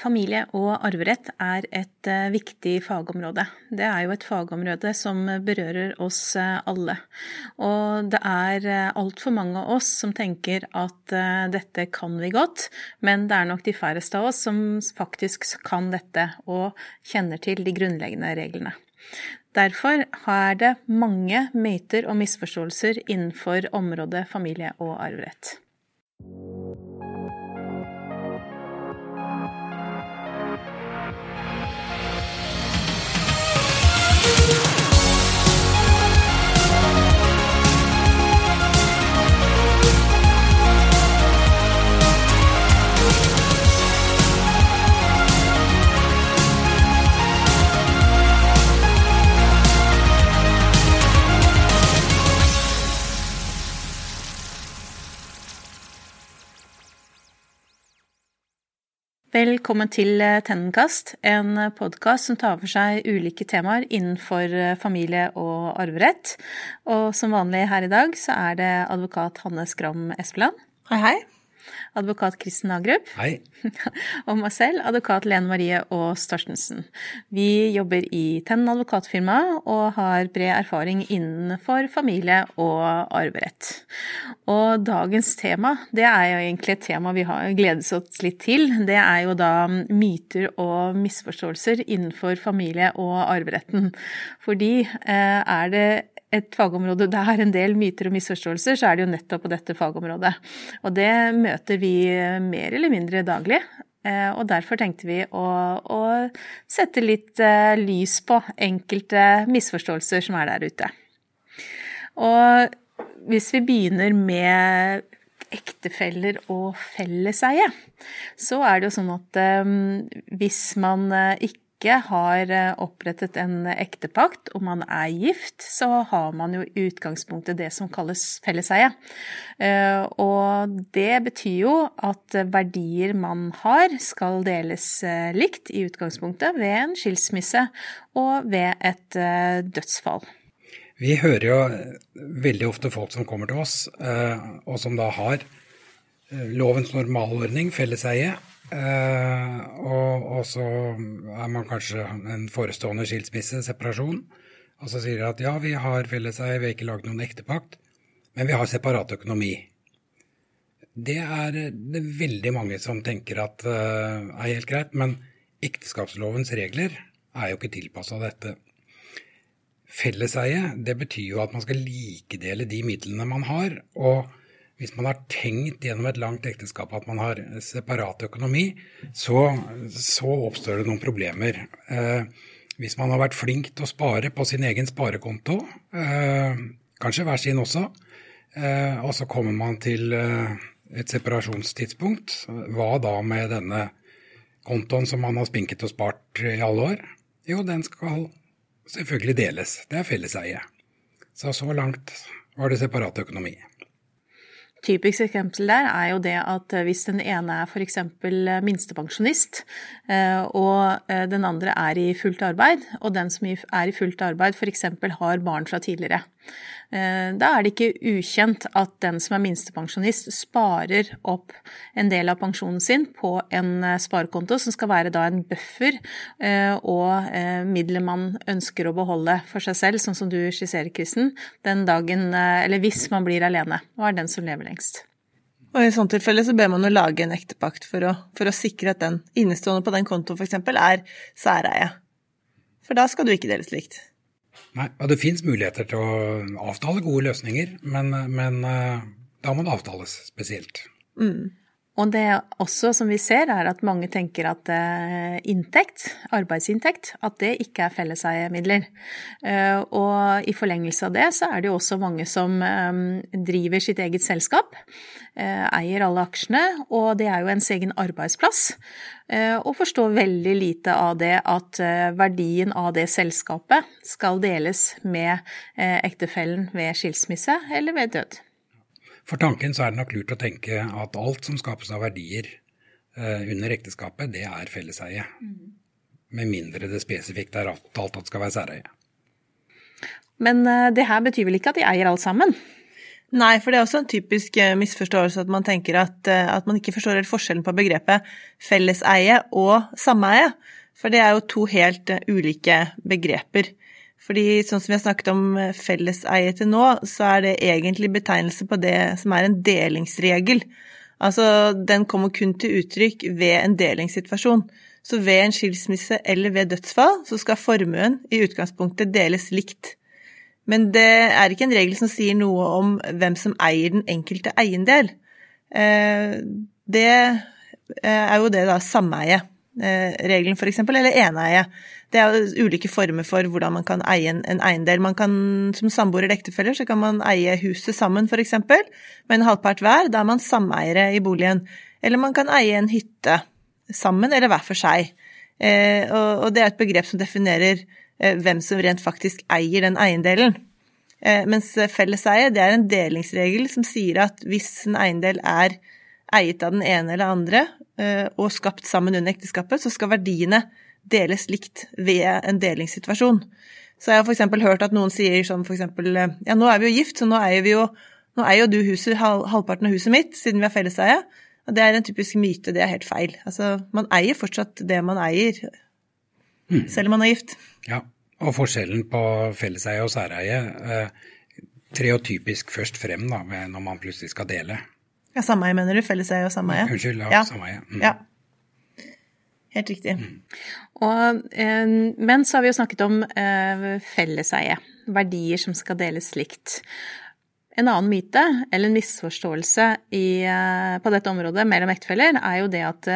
Familie og arverett er et uh, viktig fagområde. Det er jo et fagområde som berører oss uh, alle. Og det er uh, altfor mange av oss som tenker at dette kan vi godt, men det er nok de færreste av oss som faktisk kan dette og kjenner til de grunnleggende reglene. Derfor er det mange myter og misforståelser innenfor området familie og arverett. Velkommen til eh, Tennenkast, en podkast som tar for seg ulike temaer innenfor eh, familie og arverett. Og som vanlig her i dag så er det advokat Hanne Skram Espeland. Hei, hei advokat Kristen Agrup. Hei. og meg selv, advokat Lene Marie Aas Torstensen. Vi jobber i Tennen advokatfirma og har bred erfaring innenfor familie og arverett. Og dagens tema, det er jo egentlig et tema vi har gledet oss litt til. Det er jo da myter og misforståelser innenfor familie og arveretten. Fordi eh, er det et fagområde det er en del myter og misforståelser, så er det jo nettopp på dette fagområdet. Og det møter vi mer eller mindre daglig. Eh, og derfor tenkte vi å, å sette litt eh, lys på enkelte misforståelser som er der ute. Og hvis vi begynner med ektefeller og felleseie, så er det jo sånn at um, hvis man ikke ikke har eh, opprettet en ektepakt og man er gift, så har man jo i utgangspunktet det som kalles felleseie. Eh, og det betyr jo at verdier man har skal deles eh, likt i utgangspunktet ved en skilsmisse og ved et dødsfall. Vi hører jo veldig ofte folk som kommer til oss, og som da har lovens normalordning, felleseie, og, og, så er man kanskje en forestående skilsmisse, separasjon. Og så sier de at ja, vi har felleseie, vi har ikke laget noen ektepakt, men vi har separat økonomi. Det er det veldig mange som tenker at uh, er helt greit, men ekteskapslovens regler er jo ikke tilpassa dette. Felleseie, det betyr jo at man skal likedele de midlene man har. og hvis man har tenkt gjennom et langt ekteskap at man har separat økonomi, så, så oppstår det noen problemer. Eh, hvis man har vært flink til å spare på sin egen sparekonto, eh, kanskje hver sin også, eh, og så kommer man til eh, et separasjonstidspunkt, hva da med denne kontoen som man har spinket og spart i alle år? Jo, den skal selvfølgelig deles. Det er felleseie. Så så langt var det separat økonomi. Typisk eksempel der er jo det at eh, hvis den ene er f.eks. Eh, minstepensjonist, eh, og den andre er i fullt arbeid, og den som er i fullt arbeid f.eks. har barn fra tidligere, da er det ikke ukjent at den som er minstepensjonist, sparer opp en del av pensjonen sin på en eh, sparekonto, som skal være da en buffer eh, og midler man ønsker å beholde for seg selv, sånn som du skisserer, Kristen, den dagen, eller hvis man blir alene og er den som lever lengst. Og I sånt tilfelle så ber man jo lage en ektepakt for å, for å sikre at den innestående på den kontoen f.eks. er særeie. For da skal du ikke deles likt. Nei, og Det fins muligheter til å avtale gode løsninger, men, men eh, da må det avtales spesielt. Mm. Og det også som vi ser, er at mange tenker at eh, inntekt, arbeidsinntekt, at det ikke er felleseiemidler. Eh, og i forlengelse av det så er det jo også mange som driver sitt eget selskap, eier alle aksjene, og det er jo ens egen arbeidsplass. Eh, og forstår veldig lite av det at eh, verdien av det selskapet skal deles med eh, ektefellen ved skilsmisse eller ved død. For tanken så er det nok lurt å tenke at alt som skapes av verdier under ekteskapet, det er felleseie. Mm. Med mindre det spesifikt er avtalt at det skal være særeie. Men det her betyr vel ikke at de eier alt sammen? Nei, for det er også en typisk eh, misforståelse at man tenker at, eh, at man ikke forstår helt forskjellen på begrepet felleseie og sameie. For det er jo to helt eh, ulike begreper. Fordi sånn som vi har snakket om felleseie til nå, så er det egentlig betegnelse på det som er en delingsregel. Altså, den kommer kun til uttrykk ved en delingssituasjon. Så ved en skilsmisse eller ved dødsfall så skal formuen i utgangspunktet deles likt. Men det er ikke en regel som sier noe om hvem som eier den enkelte eiendel. Eh, det eh, er jo det da sameie-regelen, eh, f.eks., eller eneie. Det er ulike former for hvordan man kan eie en, eiendel. Man kan, Som samboer eller ektefeller så kan man eie huset sammen, f.eks., med en halvpart hver. Da er man sameiere i boligen. Eller man kan eie en hytte sammen, eller hver for seg. Og det er et begrep som definerer Eh, hvem som rent faktisk eier den eiendelen. Eh, mens felleseie det er en delingsregel som sier at hvis en eiendel er eiet av den ene eller andre eh, og skapt sammen under ekteskapet, så skal verdiene deles likt ved en delingssituasjon. Så jeg har f.eks. hørt at noen sier sånn f.eks.: Ja, nå er vi jo gift, så nå eier vi jo nå eier jo du huset, halvparten av huset mitt, siden vi har felleseie. Og det er en typisk myte, det er helt feil. Altså, man eier fortsatt det man eier, mm. selv om man er gift. Ja, og forskjellen på felleseie og særeie eh, trer jo typisk først frem da, når man plutselig skal dele. Ja, Sameie mener du? Felleseie og sameie? Unnskyld, ja. ja. Sameie. Mm. Ja. Helt riktig. Mm. Og, eh, men så har vi jo snakket om eh, felleseie. Verdier som skal deles likt. En annen myte, eller en misforståelse i, eh, på dette området mellom ektefeller, er jo det at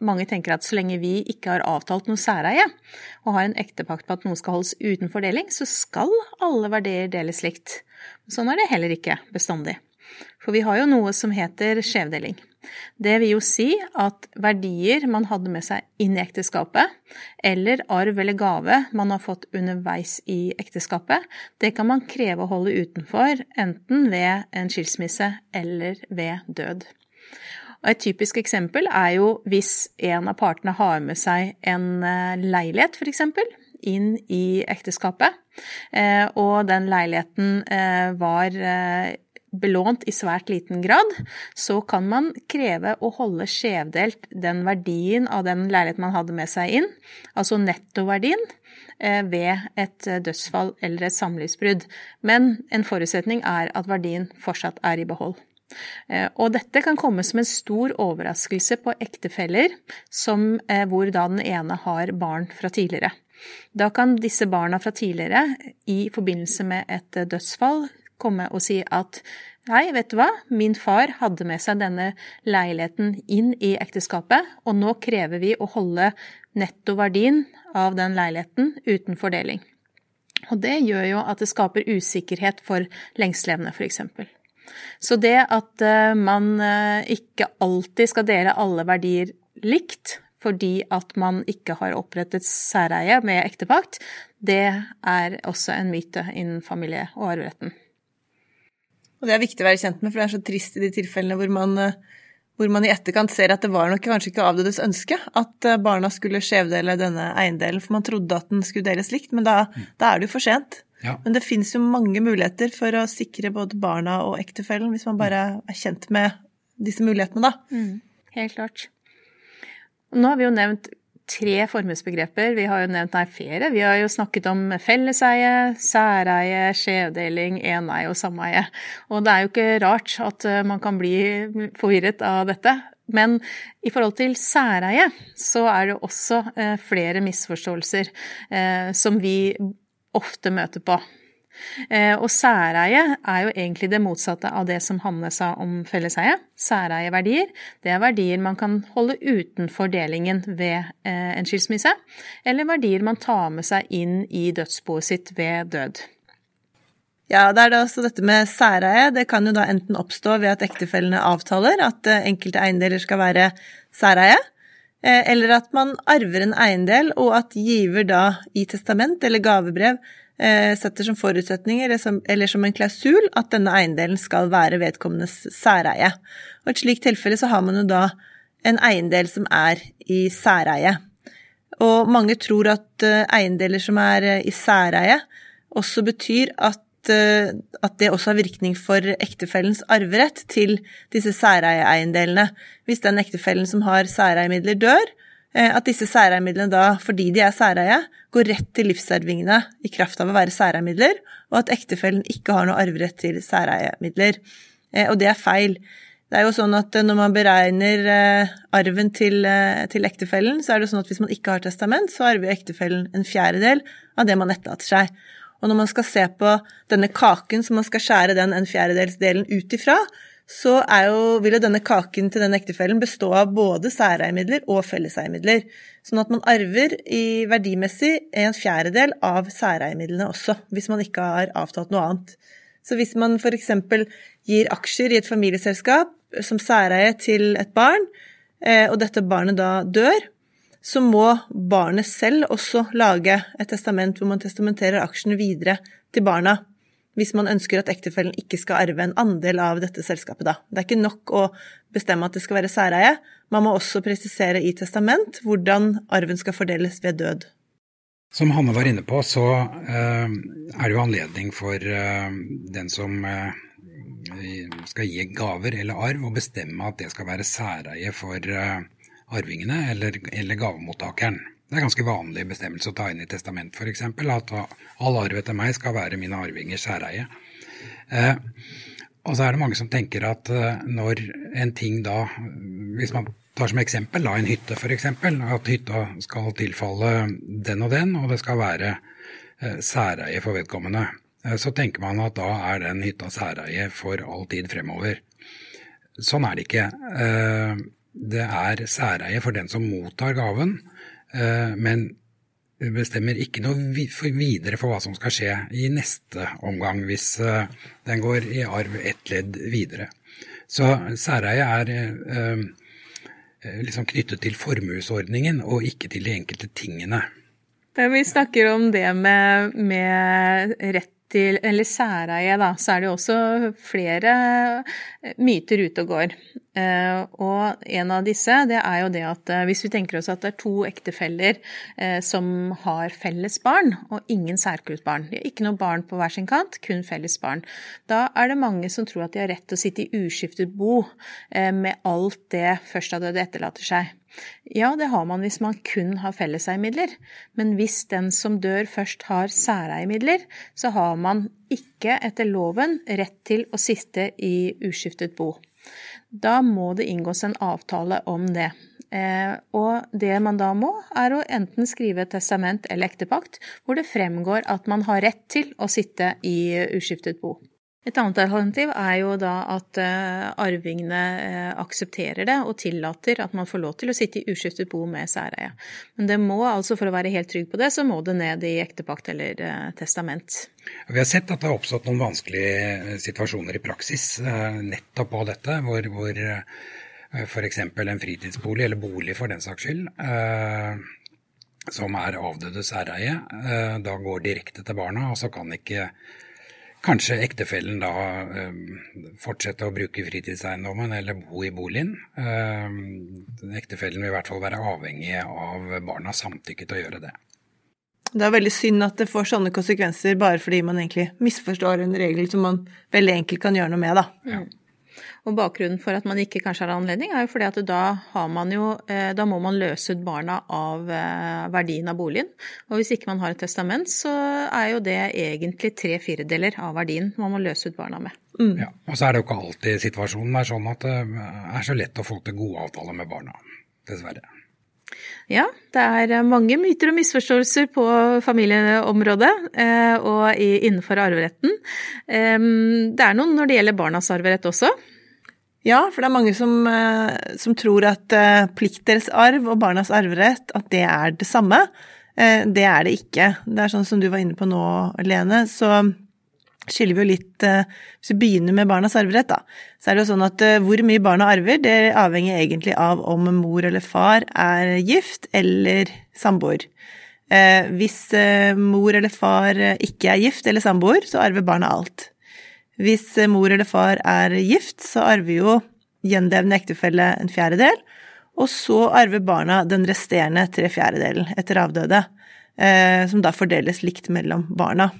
mange tenker at så lenge vi ikke har avtalt noe særeie, og har en ektepakt på at noe skal holdes uten fordeling, så skal alle verdier deles likt. Sånn er det heller ikke bestandig. For vi har jo noe som heter skjevdeling. Det vil jo si at verdier man hadde med seg inn i ekteskapet, eller arv eller gave man har fått underveis i ekteskapet, det kan man kreve å holde utenfor, enten ved en skilsmisse eller ved død. Og et typisk eksempel er jo hvis en av partene har med seg en eh, leilighet, f.eks., inn i ekteskapet, eh, og den leiligheten eh, var belånt i svært liten grad, så kan man kreve å holde skjevdelt den verdien av den leiligheten man hadde med seg inn, altså nettoverdien, eh, ved et dødsfall eller et samlivsbrudd. Men en forutsetning er at verdien fortsatt er i behold. Eh, og dette kan komme som en stor overraskelse på ektefeller som, eh, hvor da den ene har barn fra tidligere. Da kan disse barna fra tidligere, i forbindelse med et dødsfall, komme og si at nei, vet du hva, min far hadde med seg denne leiligheten inn i ekteskapet, og nå krever vi å holde nettoverdien av den leiligheten uten fordeling. Og det gjør jo at det skaper usikkerhet for lengstlevende, f.eks. Så det at eh, man eh, ikke alltid skal dele alle verdier likt, fordi at man ikke har opprettet særeie med ektepakt, det er også en myte innen familie- og arveretten. Og det er viktig å være kjent med, for det er så trist i de tilfellene hvor man, eh, hvor man i etterkant ser at det var nok kanskje ikke avdødes ønske at eh, barna skulle skjevdele denne eiendelen, for man trodde at den skulle deles likt, men da, da er det jo for sent. Ja. Men det finnes jo mange muligheter for å sikre både barna og ektefellen, hvis man bare er kjent med disse mulighetene, da. Mm, helt klart. Nå har vi jo nevnt tre formuesbegreper. Vi har jo nevnt nei, ferie. Vi har jo snakket om felleseie, særeie, skjevdeling, eneie og sameie. Og det er jo ikke rart at eh, man kan bli forvirret av dette. Men i forhold til særeie så er det også eh, flere misforståelser eh, som vi ofte møter på. Eh, og særeie er jo egentlig det motsatte av det som Hanne sa om felleseie. Særeieverdier, det er verdier man kan holde utenfor delingen ved eh, en skilsmisse, eller verdier man tar med seg inn i dødsboet sitt ved død. Ja, det er da også dette med særeie. Det kan jo da enten oppstå ved at ektefellene avtaler at eh, enkelte eiendeler skal være særeie, eller at man arver en eiendel, og at giver da i testament eller gavebrev setter som forutsetning eller som, en klausul at denne eiendelen skal være vedkommendes særeie. Og i et slikt tilfelle så har man jo da en eiendel som er i særeie. Og mange tror at eh, eiendeler som er eh, i særeie, også betyr at, at, det også har virkning for ektefellens arverett til disse særeieeiendelene. Hvis den ektefellen som har særeiemidler, dør, at disse særeiemidlene da, fordi de er særeie, går rett til livsarvingene i kraft av å være særeiemidler, og at ektefellen ikke har noe arverett til særeiemidler. Og det er feil. Det er jo sånn at når man beregner arven til, til, ektefellen, så er det sånn at hvis man ikke har testament, så arver ektefellen en fjerdedel av det man etterlater seg. Og når man skal se på denne kaken som man skal skjære den en fjerdedelsdelen ut ifra, så jo, vil jo denne kaken til den ektefellen bestå av både særeiemidler og felleseiemidler. Sånn at man arver i verdimessig en fjerdedel av særeiemidlene også, hvis man ikke har avtalt noe annet. Så hvis man f.eks. gir aksjer i et familieselskap som særeie til et barn, eh, og dette barnet da dør, så må barnet selv også lage et testament hvor man testamenterer aksjene videre til barna. Hvis man ønsker at ektefellen ikke skal arve en andel av dette selskapet, da. Det er ikke nok å bestemme at det skal være særeie, man må også presisere i testament hvordan arven skal fordeles ved død. Som Hanne var inne på, så uh, er det jo anledning for uh, den som uh, skal gi gaver eller arv, å bestemme at det skal være særeie for arvingene eller, eller gavemottakeren. Det er ganske vanlig bestemmelse å ta inn i testament f.eks. at all arv etter meg skal være mine arvingers særeie. Eh, og så er det mange som tenker at eh, når en ting da Hvis man tar som eksempel da en hytte f.eks., at hytta skal tilfalle den og den, og det skal være eh, særeie for vedkommende, eh, så tenker man at da er den hytta særeie for all tid fremover. Sånn er det ikke. Eh, det er særeie for den som mottar gaven, men bestemmer ikke noe videre for hva som skal skje i neste omgang, hvis eh, den går i arv ett ledd videre. Så særeie er eh, liksom knyttet til formuesordningen og ikke til de enkelte tingene. Da vi snakker om det med, med rett til, eller særeie, da, så er det jo også flere myter ute og går. Uh, og en av disse det er jo det at uh, hvis vi tenker oss at det er to ektefeller uh, som har felles barn, og ingen særkult barn, de har ikke noe barn på hver sin kant, kun felles barn, da er det mange som tror at de har rett til å sitte i uskiftet bo med alt det førstadøde etterlater seg. Ja, det har man hvis man kun har felleseiemidler, men hvis den som dør først har særeiemidler, så har man ikke etter loven rett til å sitte i uskiftet bo. Da må det inngås en avtale om det. Eh, og det man da må, er å enten skrive testament eller ektepakt hvor det fremgår at man har rett til å sitte i uskiftet bo. Et annet alternativ er jo da at uh, arvingene uh, aksepterer det og tillater at man får lov til å sitte i uskiftet bo med særeie. Men det må altså, for å være helt trygg på det, så må det ned i ektepakt eller uh, testament. Vi har sett at det har oppstått noen vanskelige situasjoner i praksis nettopp på dette, hvor, hvor f.eks. en fritidsbolig, eller bolig for den saks skyld, som er avdødes særeie, da går direkte til barna, og så kan ikke Kanskje ektefellen da eh, fortsette å bruke fritidseiendommen eller bo i boligen. Eh, ektefellen vil i hvert fall være avhengig av barnas samtykke til å gjøre det. Det er veldig synd at det får sånne konsekvenser bare fordi man egentlig misforstår en regel som man veldig enkelt kan gjøre noe med, da. Ja. Og bakgrunnen for at man ikke kanskje har anledning, er jo fordi at da har man jo eh, Da må man løse ut barna av eh, verdien av boligen. Og hvis ikke man har et testament, så er jo det egentlig tre firedeler av verdien man må løse ut barna med. Mm. Ja, og så er det jo ikke alltid situasjonen er sånn at det er så lett å få til gode avtaler med barna. Dessverre. Ja, det er mange myter og misforståelser på familieområdet og innenfor arveretten. Det er noen når det gjelder barnas arverett også. Ja, for det er mange som, eh, som tror at uh, pliktdelsarv og barnas arverett, at det er det samme. Det er det ikke. Det er sånn som du var inne på nå, Lene, så skiller vi jo litt uh, Hvis vi begynner med barnas arverett, da, så er det jo sånn at hvor mye barna arver, det avhenger egentlig av om mor eller far er gift eller samboer. Hvis mor eller far ikke er gift eller samboer, så arver barna alt. Hvis mor eller far er gift, så arver jo gjenlevende ektefelle en fjerdedel, og så arver barna den resterende tre fjerdedelen etter avdøde, eh, som da fordeles likt mellom barna.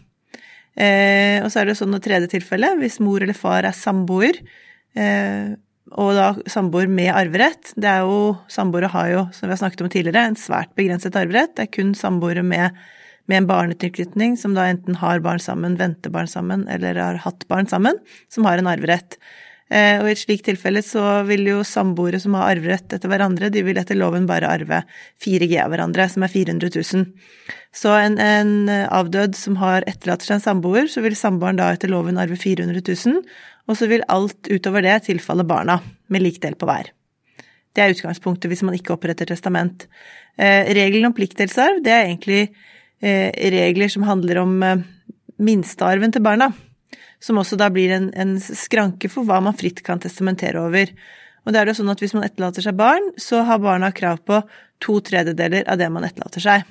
Eh, og så er det sånn i tredje tilfelle, hvis mor eller far er samboer, eh, og da samboer med arverett. Det er jo, Samboere har jo, som vi har snakket om tidligere, en svært begrenset arverett. Det er kun samboere med, med en barnetilknytning, som da enten har barn sammen, venter barn sammen, eller har hatt barn sammen, som har en arverett. Eh, og i et slikt tilfelle så vil jo samboere som har arverett etter hverandre, de vil etter loven bare arve 4G av hverandre, som er 400 000. Så en, en avdød som har etterlatt seg en samboer, så vil samboeren da etter loven arve 400 000, og så vil alt utover det tilfalle barna, med lik del på hver. Det er utgangspunktet hvis man ikke oppretter testament. Eh, regelen om pliktdelsarv, det er egentlig eh, regler som handler om eh, minstearven til barna, som også da blir en, en, skranke for hva man fritt kan testamentere over. Og det er jo sånn at hvis man etterlater seg barn, så har barna krav på to tredjedeler av det man etterlater seg.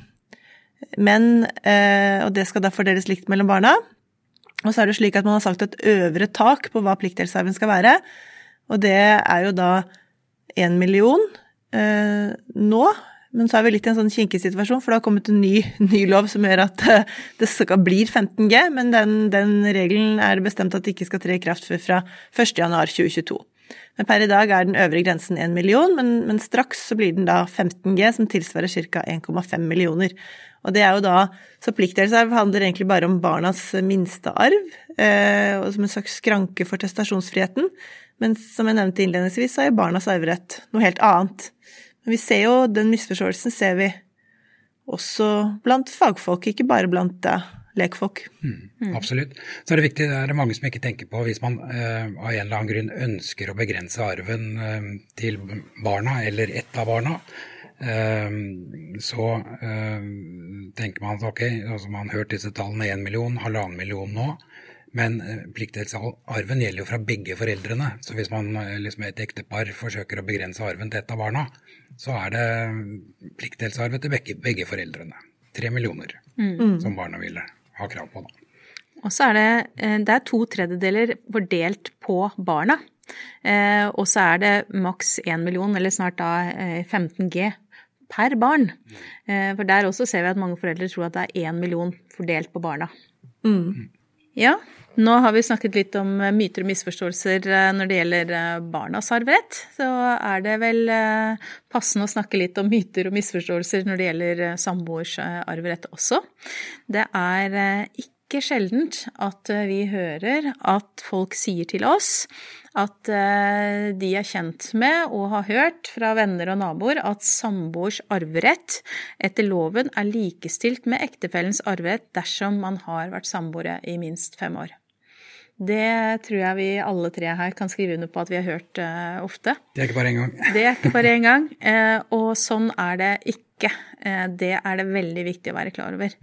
Men, eh, og det skal da fordeles likt mellom barna, og så er det slik at man har sagt et øvre tak på hva pliktdelsarven skal være, og det er jo da én million eh, nå. Men så er vi litt i en sånn kinkig situasjon, for det har kommet en ny, ny lov som gjør at eh, det skal, blir 15G, men den, den, regelen er bestemt at det ikke skal tre i kraft før fra 1.1.2022. Men per i dag er den øvre grensen 1 million, men, men straks så blir den da 15G, som tilsvarer ca. 1,5 millioner. Og det er jo da Så pliktdelsarv handler egentlig bare om barnas minste arv, eh, og som en slags skranke for testasjonsfriheten. Men som jeg nevnte innledningsvis, så er jo barnas arverett noe helt annet. Men vi ser jo den misforståelsen ser vi også blant fagfolk, ikke bare blant lekfolk. Mm, mm. Absolutt. Så er det viktig, det er det mange som ikke tenker på, hvis man uh, av en eller annen grunn ønsker å begrense arven uh, til barna eller ett av barna, Ehm, så ehm, tenker man at ok, altså man har hørt disse tallene, én million, halvannen million nå. Men eh, pliktdelsarven gjelder jo fra begge foreldrene. Så hvis man eh, liksom et ektepar forsøker å begrense arven til et av barna, så er det pliktdelsarv til begge, begge foreldrene. Tre millioner mm. som barna ville ha krav på. da. Og så er det, eh, det er to tredjedeler fordelt på barna. Eh, og så er det maks én million, eller snart da eh, 15G per barn. Eh, for der også ser vi at mange foreldre tror at det er én million fordelt på barna. Mm. Ja, nå har vi snakket litt om eh, myter og misforståelser eh, når det gjelder barnas arverett. Så er det vel passende å snakke litt om myter og misforståelser når det gjelder samboers arverett også. Det er ikke sjeldent at vi hører at folk sier til oss at eh, de er kjent med og har hørt fra venner og naboer at samboers arverett etter loven er likestilt med ektefellens arverett dersom man har vært samboere i minst fem år. Det tror jeg vi alle tre her kan skrive under på at vi har hørt uh, ofte. Det er ikke bare én gang. Det er ikke bare én gang. Uh, og sånn er det ikke. Uh, det er det veldig viktig å være klar over.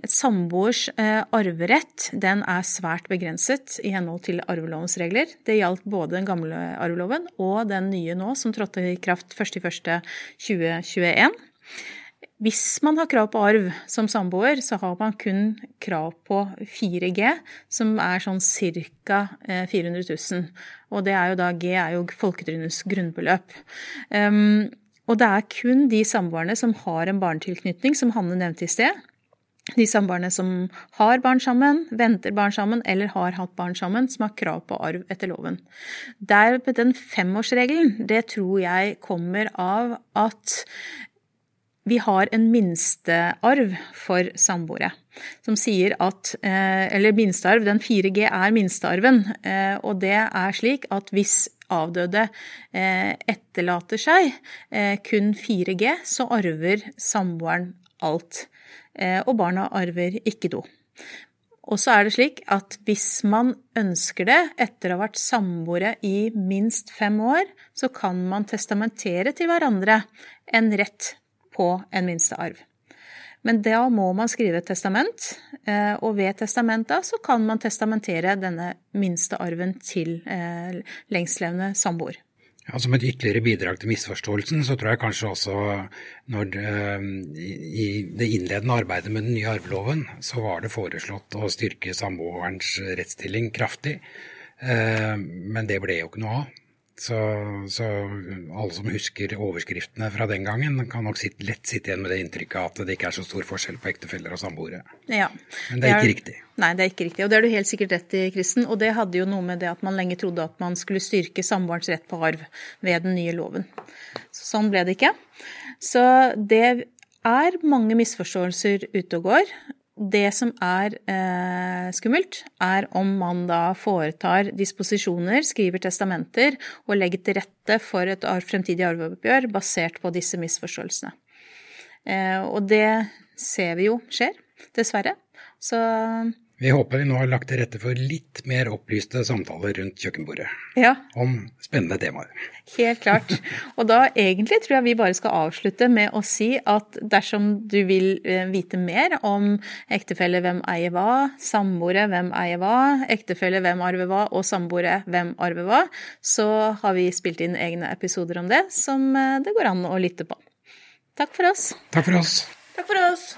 Et samboers arverett den er svært begrenset i henhold til arvelovens regler. Det gjaldt både den gamle arveloven og den nye nå, som trådte i kraft 1.1.2021. Hvis man har krav på arv som samboer, så har man kun krav på 4G, som er sånn ca. 400 000. Og det er jo da G er jo folketrygdens grunnbeløp. Um, og det er kun de samboerne som har en barnetilknytning, som Hanne nevnte i sted. De samboerne som har barn sammen, venter barn sammen eller har hatt barn sammen, som har krav på arv etter loven. Der, den femårsregelen, det tror jeg kommer av at vi har en minstearv for samboere. Som sier at eh, Eller minstearv, den 4G er minstearven. Eh, og det er slik at hvis avdøde eh, etterlater seg kun 4G, så arver samboeren alt. Og barna arver ikke do. Og så er det slik at hvis man ønsker det etter å ha vært samboere i minst fem år, så kan man testamentere til hverandre en rett på en minstearv. Men da må man skrive et testament, eh, og ved testamentet så kan man testamentere denne minstearven til eh, lengstlevende samboer. Ja, som et ytterligere bidrag til misforståelsen, så tror jeg kanskje også når det, eh, i det innledende arbeidet med den nye arveloven, så var det foreslått å styrke samboerens rettsstilling kraftig. Men det ble jo ikke noe av. Så, så, alle som husker overskriftene fra den gangen, kan nok sitte, lett sitte igjen med det inntrykket at det ikke er så stor forskjell på ektefeller og samboere. Ja. Men det er ikke riktig. Nei, det er ikke riktig. Og det er du helt sikkert rett i, Kristen. Og det hadde jo noe med det at man lenge trodde at man skulle styrke samboerens rett på arv ved den nye loven. Så sånn ble det ikke. Så det er mange misforståelser ute og går. Det som er eh, skummelt, er om man da foretar disposisjoner, skriver testamenter og legger til rette for et fremtidig arveoppgjør basert på disse misforståelsene. Eh, og det ser vi jo skjer, dessverre. Så vi håper vi nå har lagt til rette for litt mer opplyste samtaler rundt kjøkkenbordet. Ja. Om spennende temaer. Helt klart. Og da egentlig tror jeg vi bare skal avslutte med å si at dersom du vil eh, vite mer om ektefelle hvem eier hva, samboere hvem eier hva, ektefelle hvem arver hva, og samboere hvem arver hva, så har vi spilt inn egne episoder om det som eh, det går an å lytte på. Takk for oss. Takk for oss. Takk for oss.